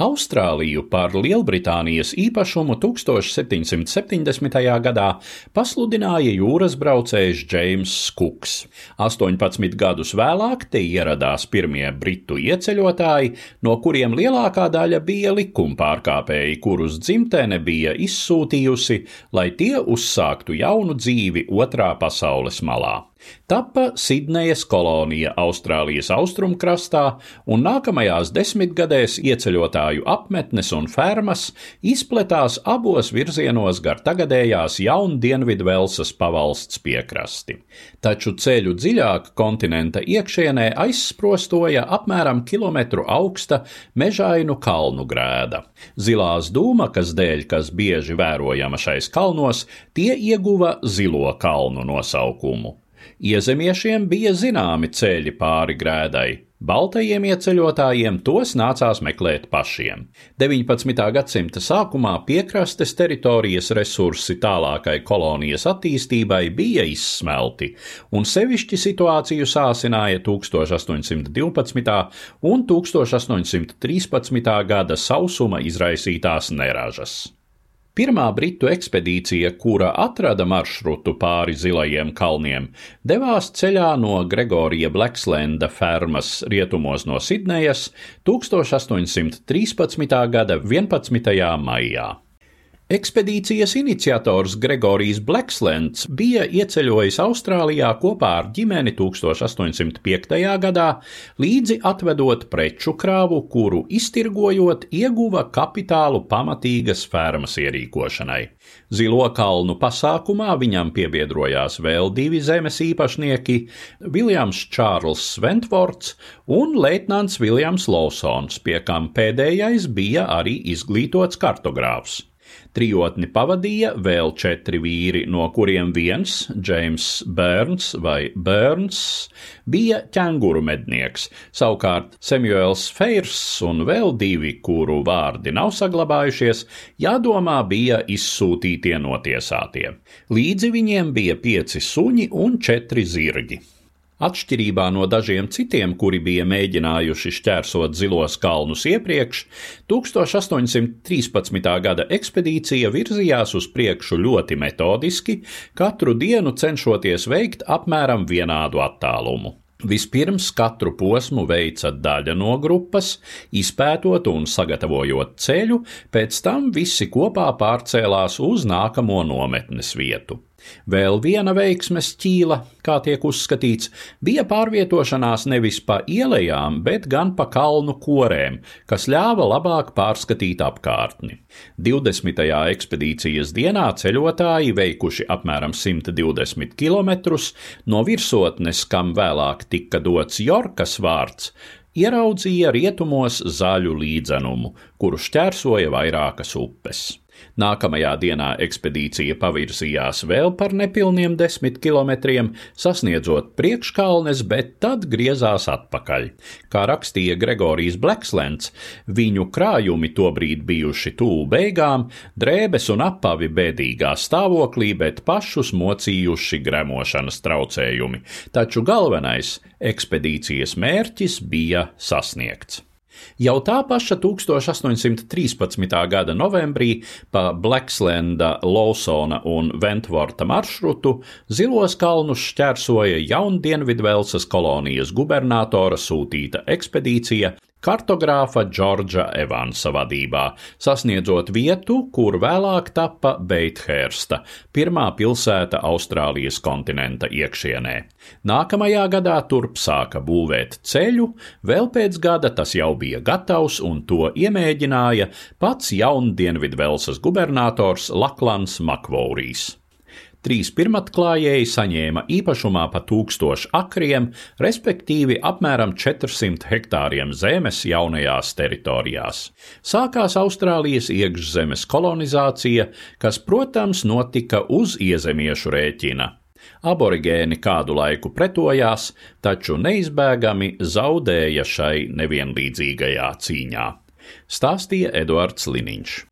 Austrāliju par Lielbritānijas īpašumu 1770. gadā pasludināja jūras braucējs Džeims Kuks. 18 gadus vēlāk te ieradās pirmie britu ieceļotāji, no kuriem lielākā daļa bija likumpārkāpēji, kurus dzimtene bija izsūtījusi, lai tie uzsāktu jaunu dzīvi otrā pasaules malā. Tapa Sidnejas kolonija Austrālijas austrumkrastā, un nākamajās desmitgadēs ieceļotāju apmetnes un fermas izpletās abos virzienos gar tagadējās jaundienvidu Velsas pavalsts piekrasti. Taču ceļu dziļāk kontinenta iekšienē aizsprostoja apmēram kilometru augsta mežainu kalnu grēda. Zilās dūmakas dēļ, kas bieži vērojama šais kalnos, tie ieguva zilo kalnu nosaukumu. Iezemiešiem bija zināmi ceļi pāri grēdai, Baltajiem ieceļotājiem tos nācās meklēt pašiem. 19. gadsimta sākumā piekrastes teritorijas resursi tālākai kolonijas attīstībai bija izsmelti, un sevišķi situāciju sāsināja 1812. un 1813. gada sausuma izraisītās neražas. Pirmā britu ekspedīcija, kura atrada maršrutu pāri zilajiem kalniem, devās ceļā no Gregorija Blakslenda fermas rietumos no Sidnejas 1813. gada 11. maijā. Ekspedīcijas iniciators Gregorijs Blakslends bija ieceļojis Austrālijā kopā ar ģimeni 1805. gadā, līdzi atvedot preču krāvu, kuru iztirgojot ieguva kapitālu pamatīgas fermas ierīkošanai. Zilo kalnu pasākumā viņam piebiedrojās vēl divi zemes īpašnieki - Viljams Čārls Sventvorts un leitnants Viljams Lawsons, pie kam pēdējais bija arī izglītots kartogrāfs. Trijotni pavadīja vēl četri vīri, no kuriem viens, Džeims Bērns vai Bērns, bija ķēnguru mednieks, savukārt Samuels Feirs un vēl divi, kuru vārdi nav saglabājušies, jādomā bija izsūtītie notiesātie. Līdzi viņiem bija pieci suņi un četri zirgi. Atšķirībā no dažiem citiem, kuri bija mēģinājuši šķērsot zilos kalnus iepriekš, 1813. gada ekspedīcija virzījās uz priekšu ļoti metodiski, katru dienu cenšoties veikt apmēram vienādu attālumu. Vispirms katru posmu veica daļa no grupas, izpētot un sagatavojot ceļu, pēc tam visi kopā pārcēlās uz nākamo nometnes vietu. Vēl viena veiksmes ķīla, kā tiek uzskatīts, bija pārvietošanās nevis pa ielām, bet gan pa kalnu korēm, kas ļāva labāk pārskatīt apkārtni. 20. ekspedīcijas dienā ceļotāji veikuši apmēram 120 km no virsotnes, kam vēlāk tika dots Jorkas vārds, ieraudzīja rietumos zaļu līdzenumu, kuru šķērsoja vairākas upes. Nākamajā dienā ekspedīcija pavirzījās vēl par nepilniem desmit kilometriem, sasniedzot priekškalnes, bet tad griezās atpakaļ. Kā rakstīja Gregorijs Blakslends, viņu krājumi tobrīd bijuši tuvu beigām, drēbes un apavi bēdīgā stāvoklī, bet pašus mocījuši gremošanas traucējumi. Taču galvenais - ekspedīcijas mērķis bija sasniegts. Jau tā paša 1813. gada novembrī pa Blakslenda, Lawsona un Ventvorta maršrutu Zilos kalnus šķērsoja Jaundienvidvelsas kolonijas gubernatora sūtīta ekspedīcija kartogrāfa Džordža Evansa vadībā, sasniedzot vietu, kur vēlāk tappa Beithērsta, pirmā pilsēta Austrālijas kontinenta iekšienē. Nākamajā gadā turp sāka būvēt ceļu, vēl pēc gada tas jau bija gatavs un to iemēģināja pats jaundienvidvelsas gubernators Laklans Makvourijs. Trīs pirmatklājēji saņēma īpašumā pa tūkstošu akriem, respektīvi apmēram 400 hektāriem zemes jaunajās teritorijās. Sākās Austrālijas iekšzemes kolonizācija, kas, protams, notika uz iezemiešu rēķina. Aborigēni kādu laiku pretojās, taču neizbēgami zaudēja šai nevienlīdzīgajā cīņā. Stāstīja Eduards Liniņš.